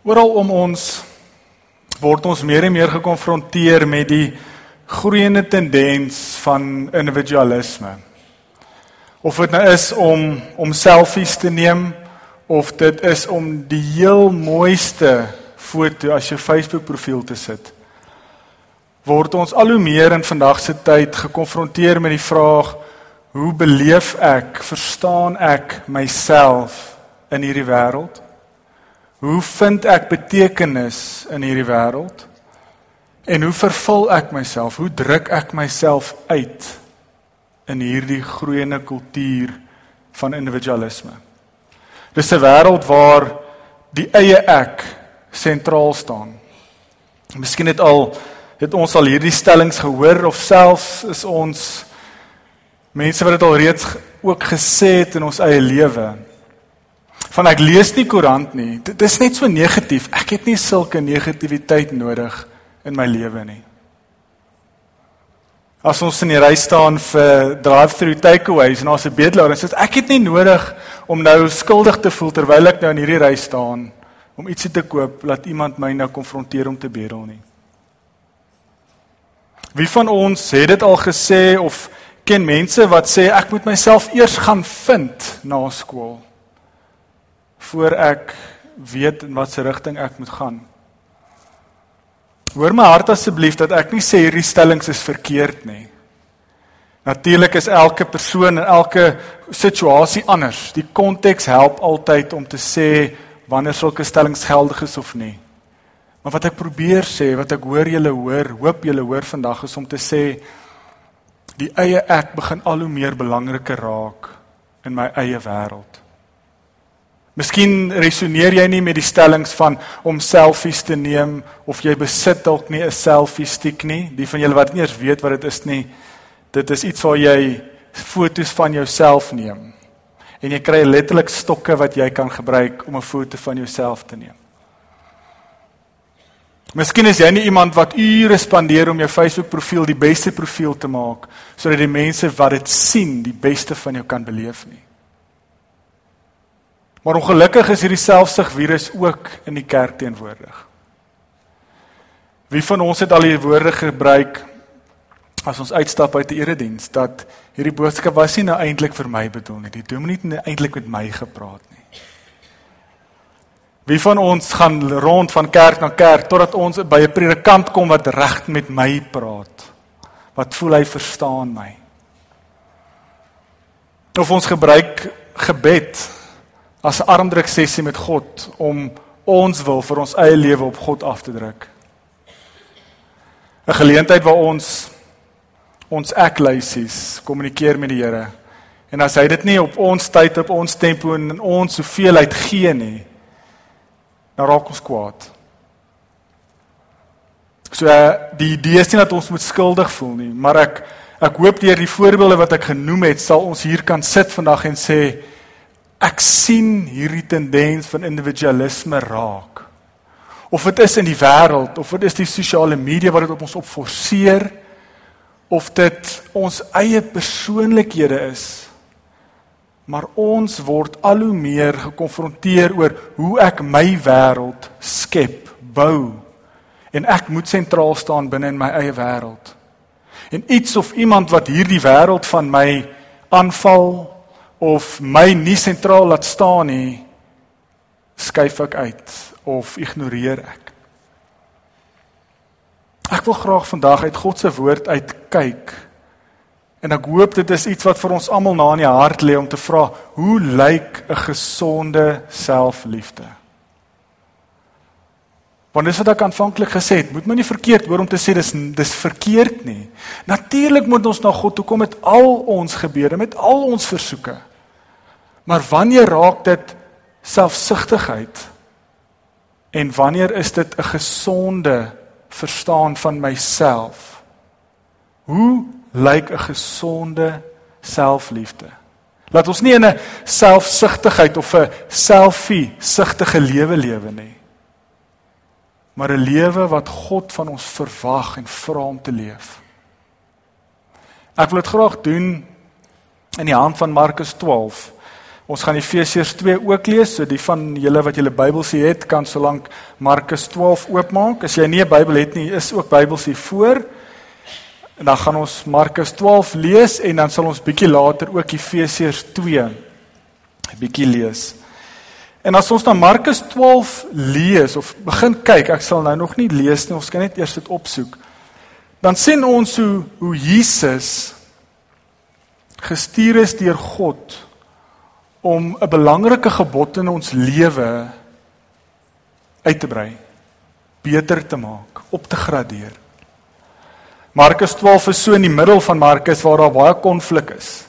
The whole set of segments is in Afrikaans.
Oral om ons word ons meer en meer gekonfronteer met die groeiende tendens van individualisme. Of dit nou is om om selfies te neem of dit is om die heel mooiste foto as jou Facebook profiel te sit. Word ons al hoe meer in vandag se tyd gekonfronteer met die vraag hoe beleef ek, verstaan ek myself in hierdie wêreld? Hoe vind ek betekenis in hierdie wêreld? En hoe vervul ek myself? Hoe druk ek myself uit in hierdie groeiende kultuur van individualisme? Dis 'n wêreld waar die eie ek sentraal staan. Miskien het al het ons al hierdie stellings gehoor of selfs is ons mense wat dit al reeds ook gesê het in ons eie lewe van ek lees nie koerant nie. Dit is net so negatief. Ek het nie sulke negativiteit nodig in my lewe nie. As ons in die ry staan vir drive-through takeaways en ons se bedelaar en sê ek het nie nodig om nou skuldig te voel terwyl ek nou in hierdie ry staan om ietsie te koop laat iemand my nou konfronteer om te bedel nie. Wie van ons het dit al gesê of ken mense wat sê ek moet myself eers gaan vind na skool? Voor ek weet in watter rigting ek moet gaan. Hoor my hart asseblief dat ek nie sê hierdie stellings is verkeerd nie. Natuurlik is elke persoon en elke situasie anders. Die konteks help altyd om te sê wanneer sulke stellings geldig is of nie. Maar wat ek probeer sê, wat ek hoor julle hoor, hoop julle hoor vandag is om te sê die eie ek begin al hoe meer belangriker raak in my eie wêreld. Miskien resoneer jy nie met die stellings van om selfies te neem of jy besit dalk nie 'n selfie stick nie. Die van julle wat nie eens weet wat dit is nie, dit is iets waar jy foto's van jouself neem. En jy kry letterlik stokke wat jy kan gebruik om 'n foto van jouself te neem. Miskien is jy nie iemand wat ure spandeer om jou Facebook profiel die beste profiel te maak sodat die mense wat dit sien die beste van jou kan beleef nie. Maar ongelukkig is hierdie selfsug virus ook in die kerk teenwoordig. Wie van ons het al hierdie woorde gebruik as ons uitstap uit die erediens dat hierdie boodskap was nie nou eintlik vir my bedoel nie. Die dominee het nie eintlik met my gepraat nie. Wie van ons gaan rond van kerk na kerk totdat ons by 'n predikant kom wat reg met my praat? Wat voel hy verstaan my? Of ons gebruik gebed as armdruk sessie met God om ons wil vir ons eie lewe op God af te druk. 'n Geleentheid waar ons ons eklysies kommunikeer met die Here. En as hy dit nie op ons tyd op ons tempo en in ons hoeveelheid gee nie, dan raak ons kwaad. So die idee is nie dat ons moet skuldig voel nie, maar ek ek hoop deur die voorbeelde wat ek genoem het, sal ons hier kan sit vandag en sê ek sien hierdie tendens van individualisme raak. Of dit is in die wêreld of dit is die sosiale media wat dit op ons opforceer of dit ons eie persoonlikhede is. Maar ons word al hoe meer gekonfronteer oor hoe ek my wêreld skep, bou en ek moet sentraal staan binne in my eie wêreld. En iets of iemand wat hierdie wêreld van my aanval of my nie sentraal laat staan nie, skuif ek uit of ignoreer ek. Ek wil graag vandag uit God se woord uit kyk. En ek hoop dit is iets wat vir ons almal na in die hart lê om te vra, hoe lyk 'n gesonde selfliefde? Want dis wat ek aanvanklik gesê het, moet my nie verkeerd hoor om te sê dis dis verkeerd nie. Natuurlik moet ons na God toe kom met al ons gebede, met al ons versoeke. Maar wanneer raak dit selfsugtigheid? En wanneer is dit 'n gesonde verstaan van myself? Hoe lyk 'n gesonde selfliefde? Laat ons nie in 'n selfsugtigheid of 'n selfie sugtige lewe lewe nie. Maar 'n lewe wat God van ons verwag en vra om te leef. Ek wil dit graag doen in die hand van Markus 12 Ons gaan Efesiërs 2 ook lees, so die van julle wat julle Bybels het, kan solank Markus 12 oopmaak. As jy nie 'n Bybel het nie, is ook Bybels hier voor. En dan gaan ons Markus 12 lees en dan sal ons bietjie later ook Efesiërs 2 bietjie lees. En as ons dan Markus 12 lees of begin kyk, ek sal nou nog nie lees nie, ons kan net eers dit opsoek. Dan sien ons hoe hoe Jesus gestuur is deur God om 'n belangrike gebod in ons lewe uit te brei, beter te maak, op te gradeer. Markus 12 is so in die middel van Markus waar daar baie konflik is.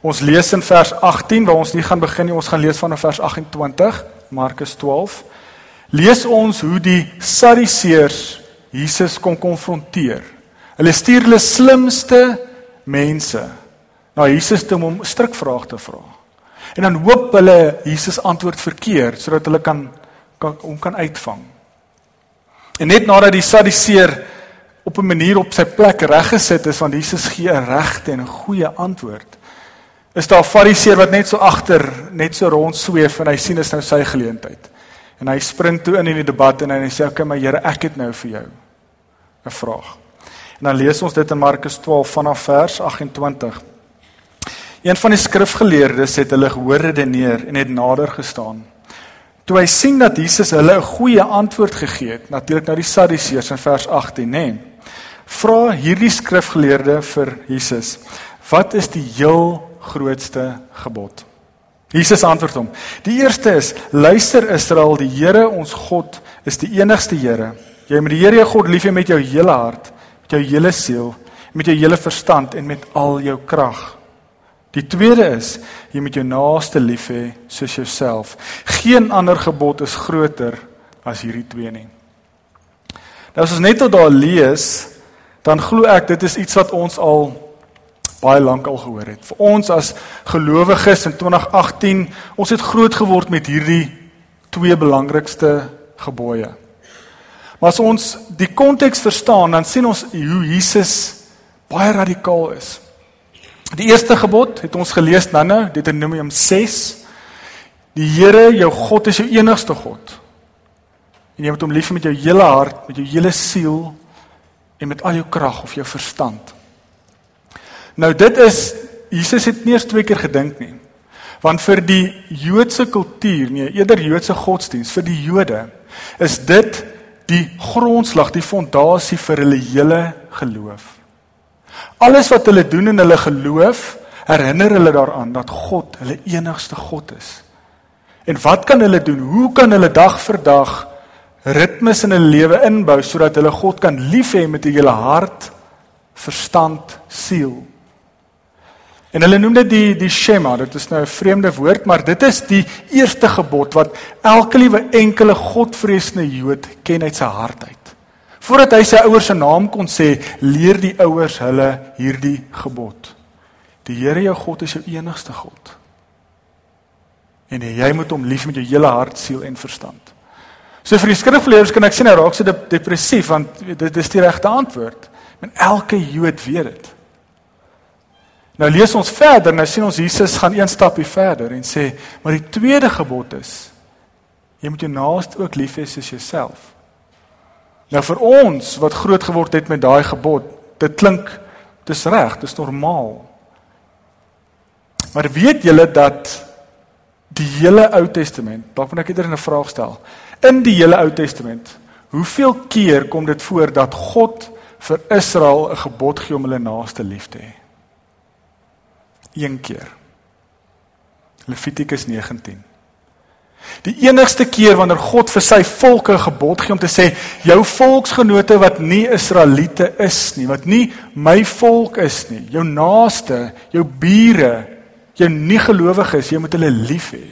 Ons lees in vers 18 waar ons nie gaan begin nie, ons gaan lees vanaf vers 28, Markus 12. Lees ons hoe die Sadduseërs Jesus kom konfronteer. Hulle stuur hulle slimste mense na Jesus toe om hom strikvrae te vra. En dan hoop hulle Jesus antwoord verkeerd sodat hulle kan kan hom kan uitvang. En net nadat die Sadduseer op 'n manier op sy plek reggesit is van Jesus gee 'n regte en 'n goeie antwoord. Is daar 'n Fariseer wat net so agter net so rond sweef en hy sien is nou sy geleentheid. En hy spring toe in in die debat en hy sê oké, okay, maar Here, ek het nou vir jou 'n vraag. En dan lees ons dit in Markus 12 vanaf vers 28. Een van die skrifgeleerdes het hulle gehoor redeneer en het nader gestaan. Toe hy sien dat Jesus hulle 'n goeie antwoord gegee het, natuurlik nou die Sadduseërs in vers 18, nê. Vra hierdie skrifgeleerde vir Jesus: "Wat is die heel grootste gebod?" Jesus antwoord hom: "Die eerste is: Luister Israel, die Here ons God is die enigste Here. Jy moet die Here jou God lief hê met jou hele hart, met jou hele siel, met jou hele verstand en met al jou krag." Die tweede is jy moet jou naaste lief hê soos jouself. Geen ander gebod is groter as hierdie twee nie. Nou as ons net tot daar lees, dan glo ek dit is iets wat ons al baie lank al gehoor het. Vir ons as gelowiges in 2018, ons het groot geword met hierdie twee belangrikste gebooie. Maar as ons die konteks verstaan, dan sien ons hoe Jesus baie radikaal is. Die eerste gebod het ons gelees nou-nou, Deuteronomium 6. Die Here, jou God is jou enigste God. En jy moet hom lief hê met jou hele hart, met jou hele siel en met al jou krag of jou verstand. Nou dit is Jesus het nie eers twee keer gedink nie. Want vir die Joodse kultuur, nee, eerder Joodse godsdiens, vir die Jode is dit die grondslag, die fondasie vir hulle hele geloof. Alles wat hulle doen in hulle geloof, herinner hulle daaraan dat God hulle enigste God is. En wat kan hulle doen? Hoe kan hulle dag vir dag ritmes in hulle lewe inbou sodat hulle God kan lief hê met hulle hart, verstand, siel? En hulle noem dit die die Shema. Dit is nou 'n vreemde woord, maar dit is die eerste gebod wat elke liewe enkele Godvreesende Jood ken uit sy hart uit. Voordat hy sy ouers se naam kon sê, leer die ouers hulle hierdie gebod. Die Here jou God is jou enigste God. En jy moet hom lief met jou hele hart, siel en verstand. So vir die skrifgeleerdes kan ek sê nou raak se depressief want dit is die regte antwoord. En elke Jood weet dit. Nou lees ons verder, nou sien ons Jesus gaan een stapie verder en sê, maar die tweede gebod is jy moet jou naaste ook lief hê soos jouself. Nou vir ons wat groot geword het met daai gebod, dit klink dis reg, dis normaal. Maar weet julle dat die hele Ou Testament, dalk moet ek eerder 'n vraag stel. In die hele Ou Testament, hoeveel keer kom dit voor dat God vir Israel 'n gebod gee om hulle naaste lief te hê? Een keer. Levitikus 19. Die enigste keer wanneer God vir sy volk 'n gebod gee om te sê jou volksgenote wat nie Israeliete is nie, wat nie my volk is nie, jou naaste, jou bure, jou nie gelowiges, jy moet hulle lief hê.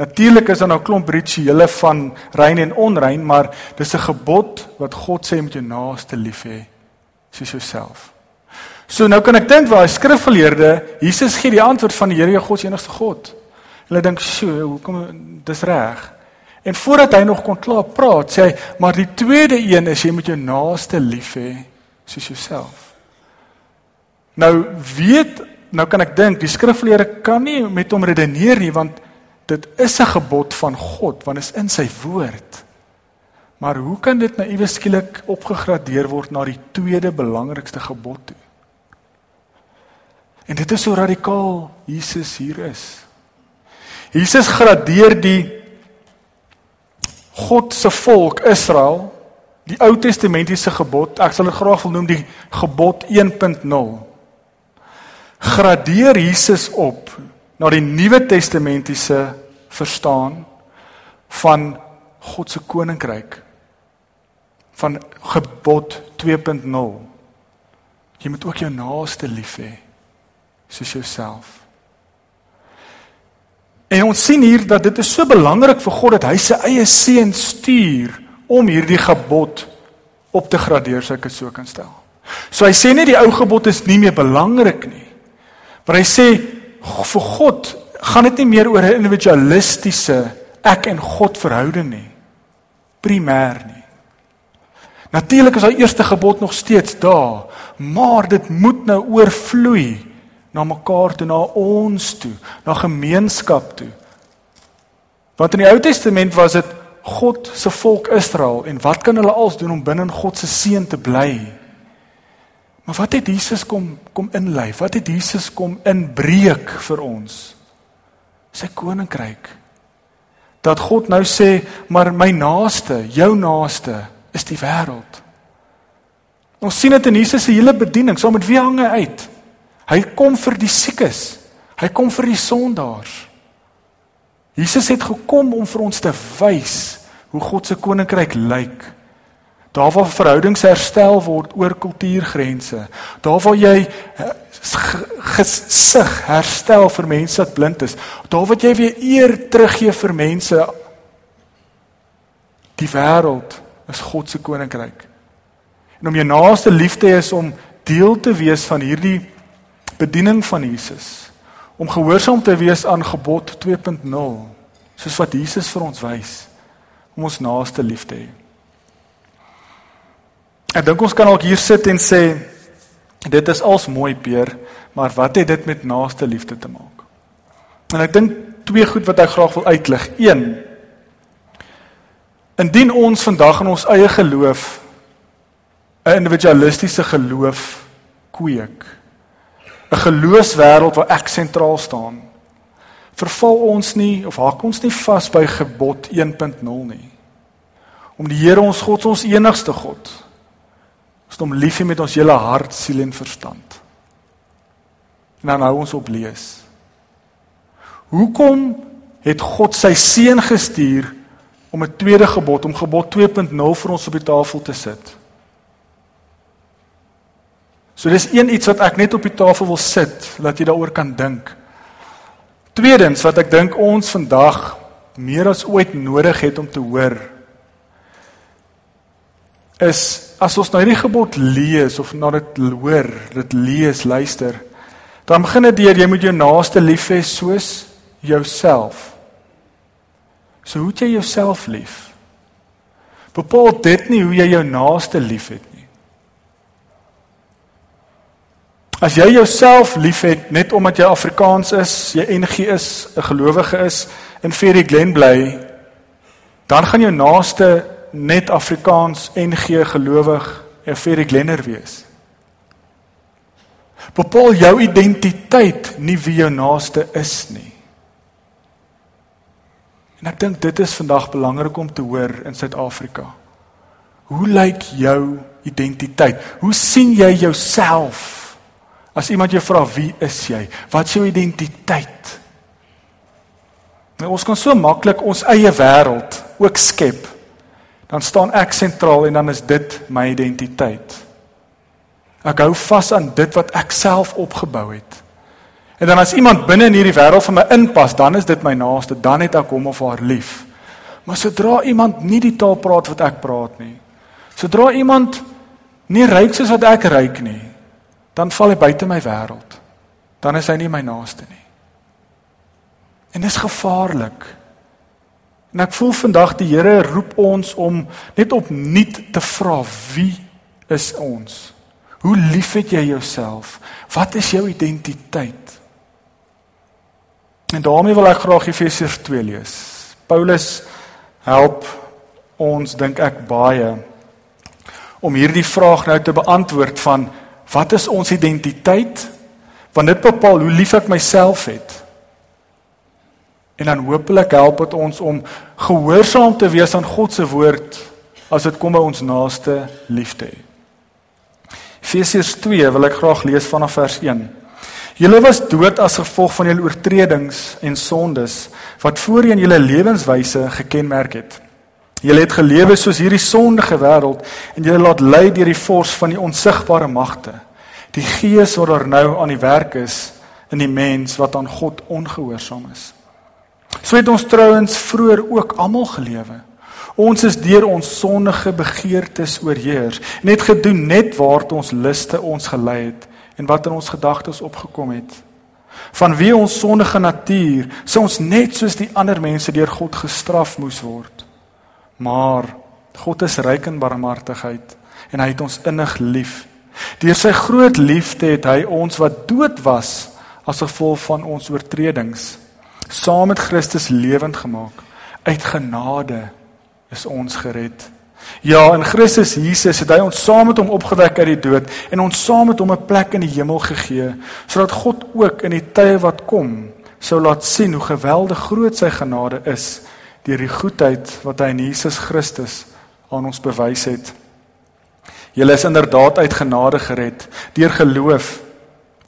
Natuurlik is daar nou 'n klomp rituele van rein en onrein, maar dis 'n gebod wat God sê met jou naaste lief hê soos jouself. So nou kan ek dink waar die skrifgeleerde Jesus gee die antwoord van die Here jou God se enigste God. Hulle dink, "Sjoe, hoekom dis reg?" En voordat hy nog kon klaar praat, sê hy, "Maar die tweede een is jy moet jou naaste lief hê soos jouself." Nou weet nou kan ek dink die skrifleerders kan nie met hom redeneer nie want dit is 'n gebod van God want dit is in sy woord. Maar hoe kan dit nou iewes skielik opgegradeer word na die tweede belangrikste gebod toe? En dit is so radikaal Jesus hier is. Jesus gradeer die God se volk Israel, die Ou Testamentiese gebod, ek sal dit graag wil noem die gebod 1.0. Gradeer Jesus op na die Nuwe Testamentiese verstaan van God se koninkryk van gebod 2.0 jy moet ook jou naaste lief hê soos jouself en ons sien hier dat dit is so belangrik vir God dat hy sy eie seun stuur om hierdie gebod op te gradeer so ek dit so kan stel. So hy sê nie die ou gebod is nie meer belangrik nie maar hy sê vir God gaan dit nie meer oor 'n individualistiese ek en God verhouding nie primêr nie. Natuurlik is daai eerste gebod nog steeds daar, maar dit moet nou oorvloei na mekaar toe, na ons toe, na gemeenskap toe. Want in die Ou Testament was dit God se volk Israel en wat kan hulle als doen om binne in God se seën te bly? Maar wat het Jesus kom kom inlei? Wat het Jesus kom inbreek vir ons? Sy koninkryk. Dat God nou sê, maar my naaste, jou naaste is die wêreld. Ons sien dit in Jesus se hele bediening, saam met wie hang hy uit? Hy kom vir die siekes. Hy kom vir die sondaars. Jesus het gekom om vir ons te wys hoe God se koninkryk lyk. Daar waar verhoudings herstel word oor kultuurgrense. Daar waar jy eh, gesig herstel vir mense wat blind is. Daar waar jy weer eer teruggee vir mense die wêreld is God se koninkryk. En om jou naaste lief te hê is om deel te wees van hierdie bediening van Jesus. Om gehoorsaam te wees aan gebod 2.0, soos wat Jesus vir ons wys om ons naaste lief te hê. Ek dink ons kan ook hier sit en sê dit is als mooi peer, maar wat het dit met naaste liefde te maak? En ek dink twee goed wat ek graag wil uitlig. 1 Indien ons vandag in ons eie geloof 'n individualistiese geloof kweek, 'n geloofswêreld waar ek sentraal staan, verval ons nie of haak ons nie vas by gebod 1.0 nie. Om die Here ons God ons enigste God is om lief hê met ons hele hart, siel en verstand. En dan hou ons op lees. Hoekom het God sy seun gestuur om 'n tweede gebod, om gebod 2.0 vir ons op die tafel te sit. So dis een iets wat ek net op die tafel wil sit, dat jy daaroor kan dink. Tweedens wat ek dink ons vandag meer as ooit nodig het om te hoor is as ons nou hierdie gebod lees of na dit hoor, dit lees, luister, dan begin dit deur jy moet jou naaste lief hê soos jouself. So hoe jy jouself lief. Bepaal dit nie hoe jy jou naaste liefhet nie. As jy jouself liefhet net omdat jy Afrikaans is, jy NG is, 'n gelowige is en vir die Glen bly, dan gaan jou naaste net Afrikaans NG gelowig en vir die Glenner wees. Bepaal jou identiteit nie wie jou naaste is nie. En ek dink dit is vandag belangrik om te hoor in Suid-Afrika. Hoe lyk jou identiteit? Hoe sien jy jouself? As iemand jou vra wie is jy? Wat is jou identiteit? Nou ons kan so maklik ons eie wêreld ook skep. Dan staan ek sentraal en dan is dit my identiteit. Ek hou vas aan dit wat ek self opgebou het. En dan as iemand binne in hierdie wêreld van my inpas, dan is dit my naaste, dan het ek hom of haar lief. Maar sodra iemand nie die taal praat wat ek praat nie, sodra iemand nie ryk soos wat ek ryk nie, dan val hy buite my wêreld. Dan is hy nie my naaste nie. En dis gevaarlik. En ek voel vandag die Here roep ons om net opnuut te vra wie is ons? Hoe liefhet jy jouself? Wat is jou identiteit? En daarmee wil ek graag Efesiërs 2 lees. Paulus help ons dink ek baie om hierdie vraag nou te beantwoord van wat is ons identiteit? Want dit bepaal hoe lief ek myself het. En dan hopelik help dit ons om gehoorsaam te wees aan God se woord as dit kom by ons naaste liefde. Efesiërs 2 wil ek graag lees vanaf vers 1. Julle was dood as gevolg van julle oortredings en sondes wat voorheen julle lewenswyse gekenmerk het. Julle het gelewe soos hierdie sondige wêreld en julle laat lei deur die vors van die onsigbare magte. Die gees wat daar nou aan die werk is in die mens wat aan God ongehoorsaam is. So het ons trouens vroeër ook almal gelewe. Ons is deur ons sondige begeertes oorheers en het gedoen net waartoe ons liste ons gelei het en wat in ons gedagtes opgekom het. Van wie ons sondige natuur sou ons net soos die ander mense deur God gestraf moes word. Maar God is ryk in barmhartigheid en hy het ons innig lief. Deur sy groot liefde het hy ons wat dood was as gevolg van ons oortredings saam met Christus lewend gemaak. Uit genade is ons gered. Ja, in Christus Jesus het hy ons saam met hom opgewek uit die dood en ons saam met hom 'n plek in die hemel gegee, sodat God ook in die tye wat kom sou laat sien hoe geweldig groot sy genade is deur die goedheid wat hy in Jesus Christus aan ons bewys het. Julle is inderdaad uit genade gered deur geloof.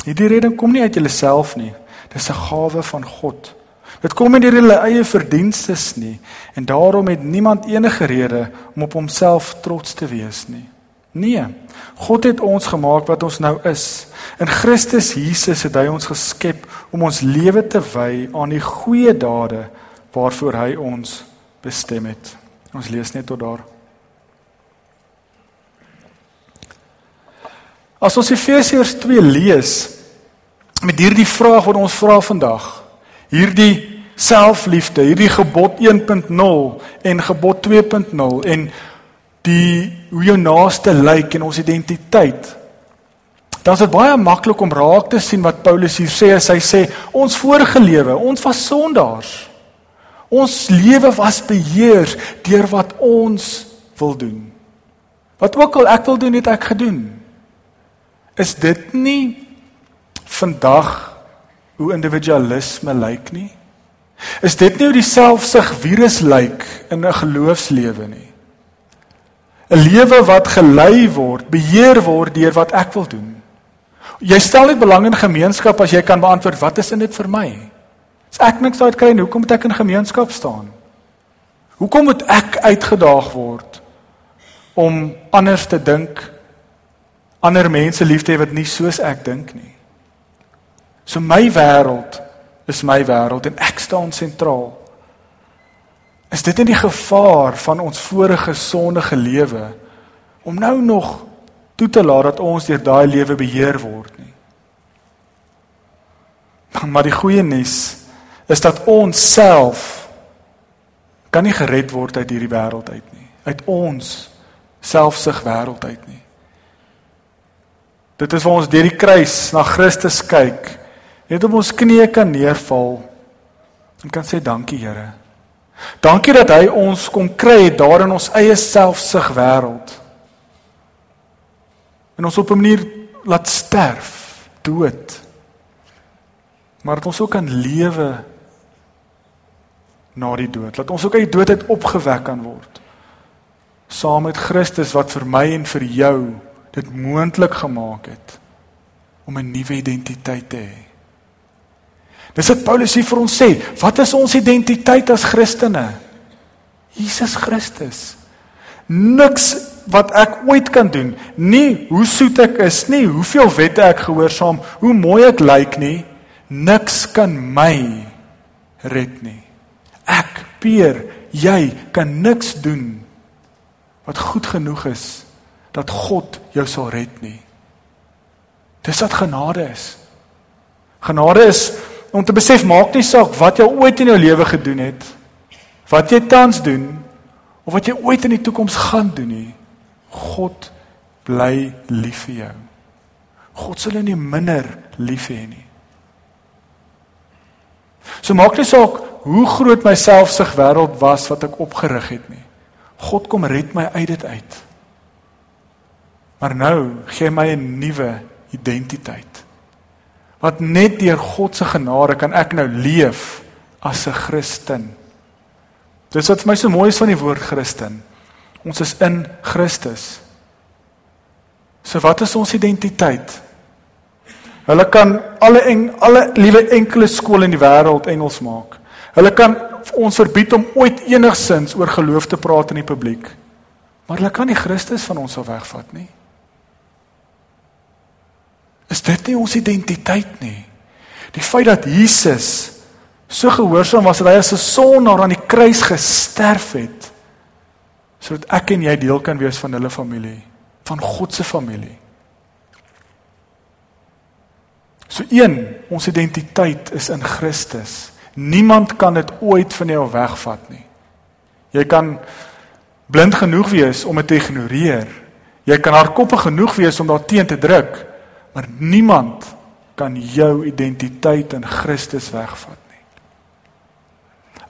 Hierdie redding kom nie uit julleself nie. Dis 'n gawe van God. Dit kom nie deur hulle eie verdienstes nie en daarom het niemand enige rede om op homself trots te wees nie. Nee. God het ons gemaak wat ons nou is. In Christus Jesus het hy ons geskep om ons lewe te wy aan die goeie dade waarvoor hy ons bestem het. Ons lees net tot daar. As ons Efesiërs 2 lees met hierdie vraag wat ons vra vandag, hierdie selfliefde, hierdie gebod 1.0 en gebod 2.0 en die hoe jou naaste lyk en ons identiteit. Dan is dit baie maklik om raak te sien wat Paulus hier sê as hy sê ons vorige lewe, ons was sondaars. Ons lewe was beheer deur wat ons wil doen. Wat ook al ek wil doen, het ek gedoen. Is dit nie vandag hoe individualisme lyk nie? Is dit nie hoe die selfsug virus lyk in 'n geloofslewe nie? 'n Lewe wat gelei word, beheer word deur wat ek wil doen. Jy stel net belang in gemeenskap as jy kan beantwoord wat is in dit vir my? As ek niks uit kry, hoekom moet ek in gemeenskap staan? Hoekom moet ek uitgedaag word om anders te dink, ander mense lief te hê wat nie soos ek dink nie? So my wêreld is my wêreld en ek staan sentraal. Is dit in die gevaar van ons vorige sondige lewe om nou nog toe te laat dat ons deur daai lewe beheer word nie? Maar die goeie nuus is dat ons self kan nie gered word uit hierdie wêreld uit nie. Uit ons selfsug wêreld uit nie. Dit is waar ons deur die kruis na Christus kyk net op ons knieë kan neerval en kan sê dankie Here. Dankie dat hy ons kom kry daar in ons eie selfsug wêreld. En ons op 'n manier laat sterf, dood. Maar dat ons ook kan lewe na die dood. Laat ons ook uit die dood uit opgewek kan word. Saam met Christus wat vir my en vir jou dit moontlik gemaak het om 'n nuwe identiteit te hê. Dis wat Paulus hier vir ons sê. Wat is ons identiteit as Christene? Jesus Christus. Niks wat ek ooit kan doen, nie hoe soet ek is nie, hoeveel wette ek gehoorsaam, hoe mooi ek lyk nie, niks kan my red nie. Peer, jy kan niks doen wat goed genoeg is dat God jou sal red nie. Dis wat genade is. Genade is om te besef maak nie saak wat jy ooit in jou lewe gedoen het, wat jy tans doen of wat jy ooit in die toekoms gaan doen nie. God bly lief vir jou. God sal jou nie minder lief hê nie. So maak nie saak hoe groot my selfsug wêreld was wat ek opgerig het nie. God kom red my uit dit uit. Maar nou gee my 'n nuwe identiteit. Wat net deur God se genade kan ek nou leef as 'n Christen. Dis wat vir my so mooi is van die woord Christen. Ons is in Christus. So wat is ons identiteit? Hulle kan alle en, alle liewe enkele skole in die wêreld Engels maak. Hulle kan ons verbied om ooit enigsins oor geloof te praat in die publiek. Maar hulle kan nie Christus van ons af wegvat nie. Is dit nie ons identiteit nie? Die feit dat Jesus so gehoorsaam was dat hy as 'n sondaar aan die kruis gesterf het sodat ek en jy deel kan wees van hulle familie, van God se familie. So een, ons identiteit is in Christus. Niemand kan dit ooit van jou wegvat nie. Jy kan blind genoeg wees om dit te ignoreer. Jy kan hardkoppig genoeg wees om daarteen te druk, maar niemand kan jou identiteit in Christus wegvat nie.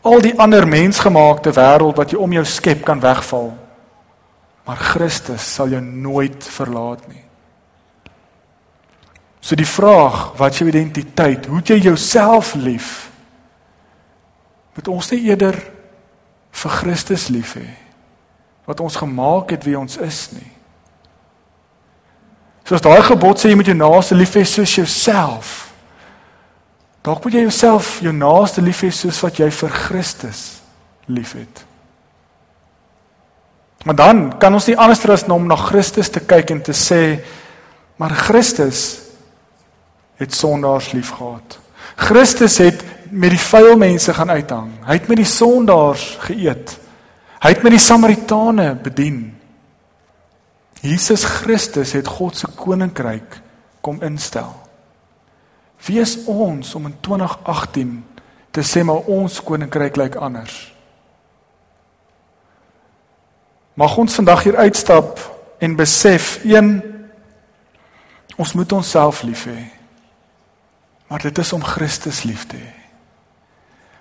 Al die ander mensgemaakte wêreld wat jy om jou skep kan wegval, maar Christus sal jou nooit verlaat nie. So die vraag, wat jou identiteit? Hoe jy jouself lief? Moet ons nie eerder vir Christus lief hê wat ons gemaak het wie ons is nie. Soos daai gebod sê jy moet jou naaste lief hê soos jouself. Dalk moet jy jouself jou naaste lief hê soos wat jy vir Christus liefhet. Maar dan kan ons nie anders as om na Christus te kyk en te sê maar Christus het sondaars liefgehad. Christus het met die vuil mense gaan uithang. Hy het met die sondaars geëet. Hy het met die Samaritane bedien. Jesus Christus het God se koninkryk kom instel. Wie is ons om in 2018 te sê maar ons koninkryk lyk anders? Mag ons vandag hier uitstap en besef een ons moet onsself lief hê. Maar dit is om Christus lief te hê.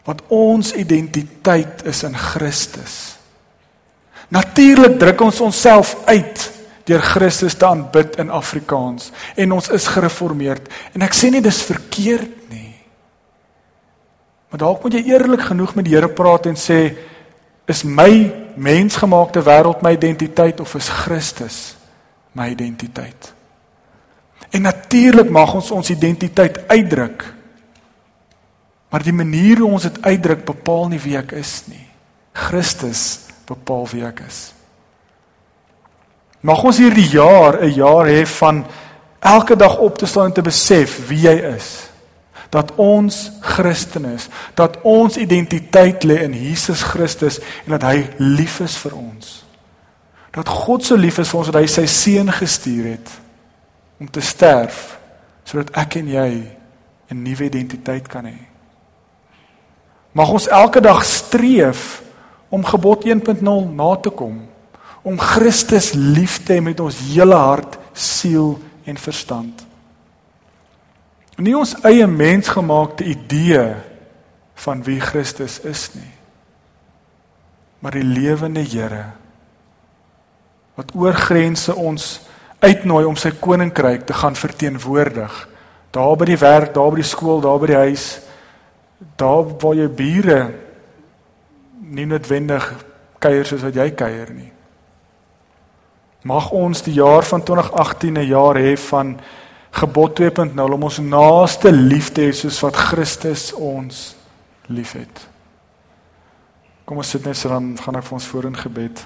Want ons identiteit is in Christus. Natuurlik druk ons onsself uit deur Christus te aanbid in Afrikaans en ons is gereformeerd en ek sê nie dis verkeerd nie. Maar dalk moet jy eerlik genoeg met die Here praat en sê is my mensgemaakte wêreld my identiteit of is Christus my identiteit? En natuurlik mag ons ons identiteit uitdruk. Maar die manier hoe ons dit uitdruk bepaal nie wie ek is nie. Christus bepaal wie ek is. Mag ons hierdie jaar 'n jaar hê van elke dag op te staan en te besef wie jy is. Dat ons Christen is, dat ons identiteit lê in Jesus Christus en dat hy lief is vir ons. Dat God so lief is vir ons dat hy sy seun gestuur het om te sterf sodat ek en jy 'n nuwe identiteit kan hê. Mag ons elke dag streef om gebod 1.0 na te kom, om Christus lief te hê met ons hele hart, siel en verstand. Nie ons eie mensgemaakte idee van wie Christus is nie, maar die lewende Here wat oor grense ons uitnooi om sy koninkryk te gaan verteenwoordig. Daar by die werk, daar by die skool, daar by die huis, daar waar jou bure nie noodwendig kuier soos wat jy kuier nie. Mag ons die jaar van 2018 'n jaar hê van gebod 2.0 om ons naaste lief te hê soos wat Christus ons liefhet. Kom ons sit net so dan gaan ek vir ons voor in gebed.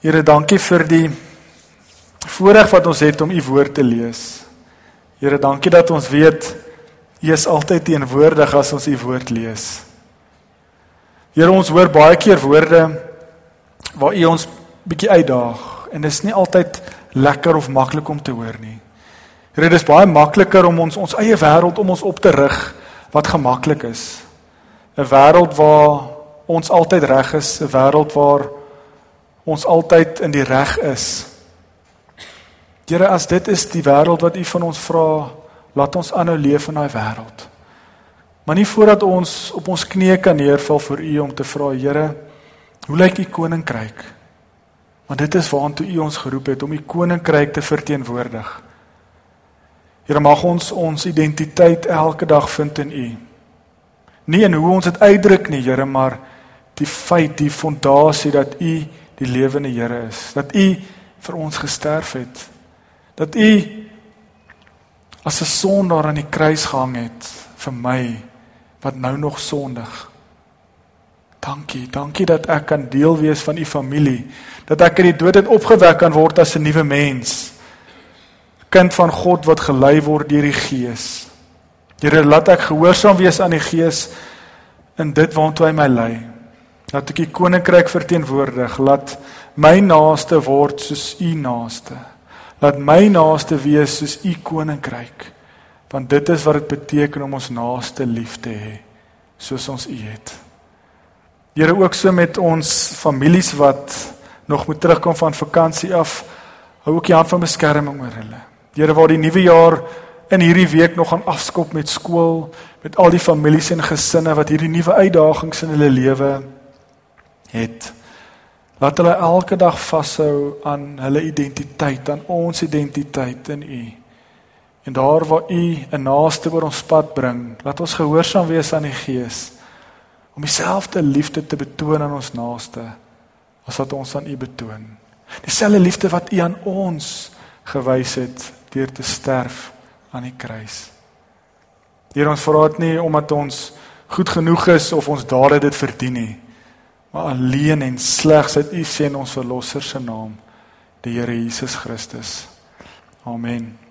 Here, dankie vir die voorreg wat ons het om u woord te lees. Here, dankie dat ons weet u is altyd teenwoordig as ons u woord lees. Here, ons hoor baie keer woorde waar u ons bietjie uitdaag en dit is nie altyd lekker of maklik om te hoor nie. Here, dit is baie makliker om ons ons eie wêreld om ons op te rig wat gemaklik is. 'n Wêreld waar ons altyd reg is, 'n wêreld waar ons altyd in die reg is. Here, as dit is die wêreld wat U van ons vra, laat ons aanhou leef in daai wêreld. Maar nie voordat ons op ons knieë kan neerval voor U om te vra, Here, hoe lyk U koninkryk? Want dit is waartoe U ons geroep het om U koninkryk te verteenwoordig. Here, mag ons ons identiteit elke dag vind in U. Nie in hoe ons dit uitdruk nie, Here, maar die feit, die fondasie dat U die lewende Here is, dat U vir ons gesterf het dat u as 'n sondaar aan die kruis gehang het vir my wat nou nog sondig. Dankie, dankie dat ek kan deel wees van u familie, dat ek uit die dood uit opgewek kan word as 'n nuwe mens. Kind van God wat gelei word deur die Gees. Here, laat ek gehoorsaam wees aan die Gees in dit waartoe hy my lei. Laat ek u koninkryk verteenwoordig, laat my naaste word soos u naaste. Laat my naaste wees soos u koninkryk. Want dit is wat dit beteken om ons naaste lief te hê soos ons u het. Here ook so met ons families wat nog moet terugkom van vakansie af. Hou ook die hand van beskerming oor hulle. Here waar die nuwe jaar in hierdie week nog gaan afskop met skool, met al die families en gesinne wat hierdie nuwe uitdagings in hulle lewe het. Laat hulle elke dag vashou aan hulle identiteit, aan ons identiteit in U. En daar waar U 'n naaste oor ons pad bring, laat ons gehoorsaam wees aan die Gees om dieselfde liefde te betoon aan ons naaste as wat ons aan U betoon. Dieselfde liefde wat U aan ons gewys het deur te sterf aan die kruis. Hier ons vra dit nie omdat ons goed genoeg is of ons dade dit verdien nie maar alleen en slegs uit U seën ons verlosser se naam, die Here Jesus Christus. Amen.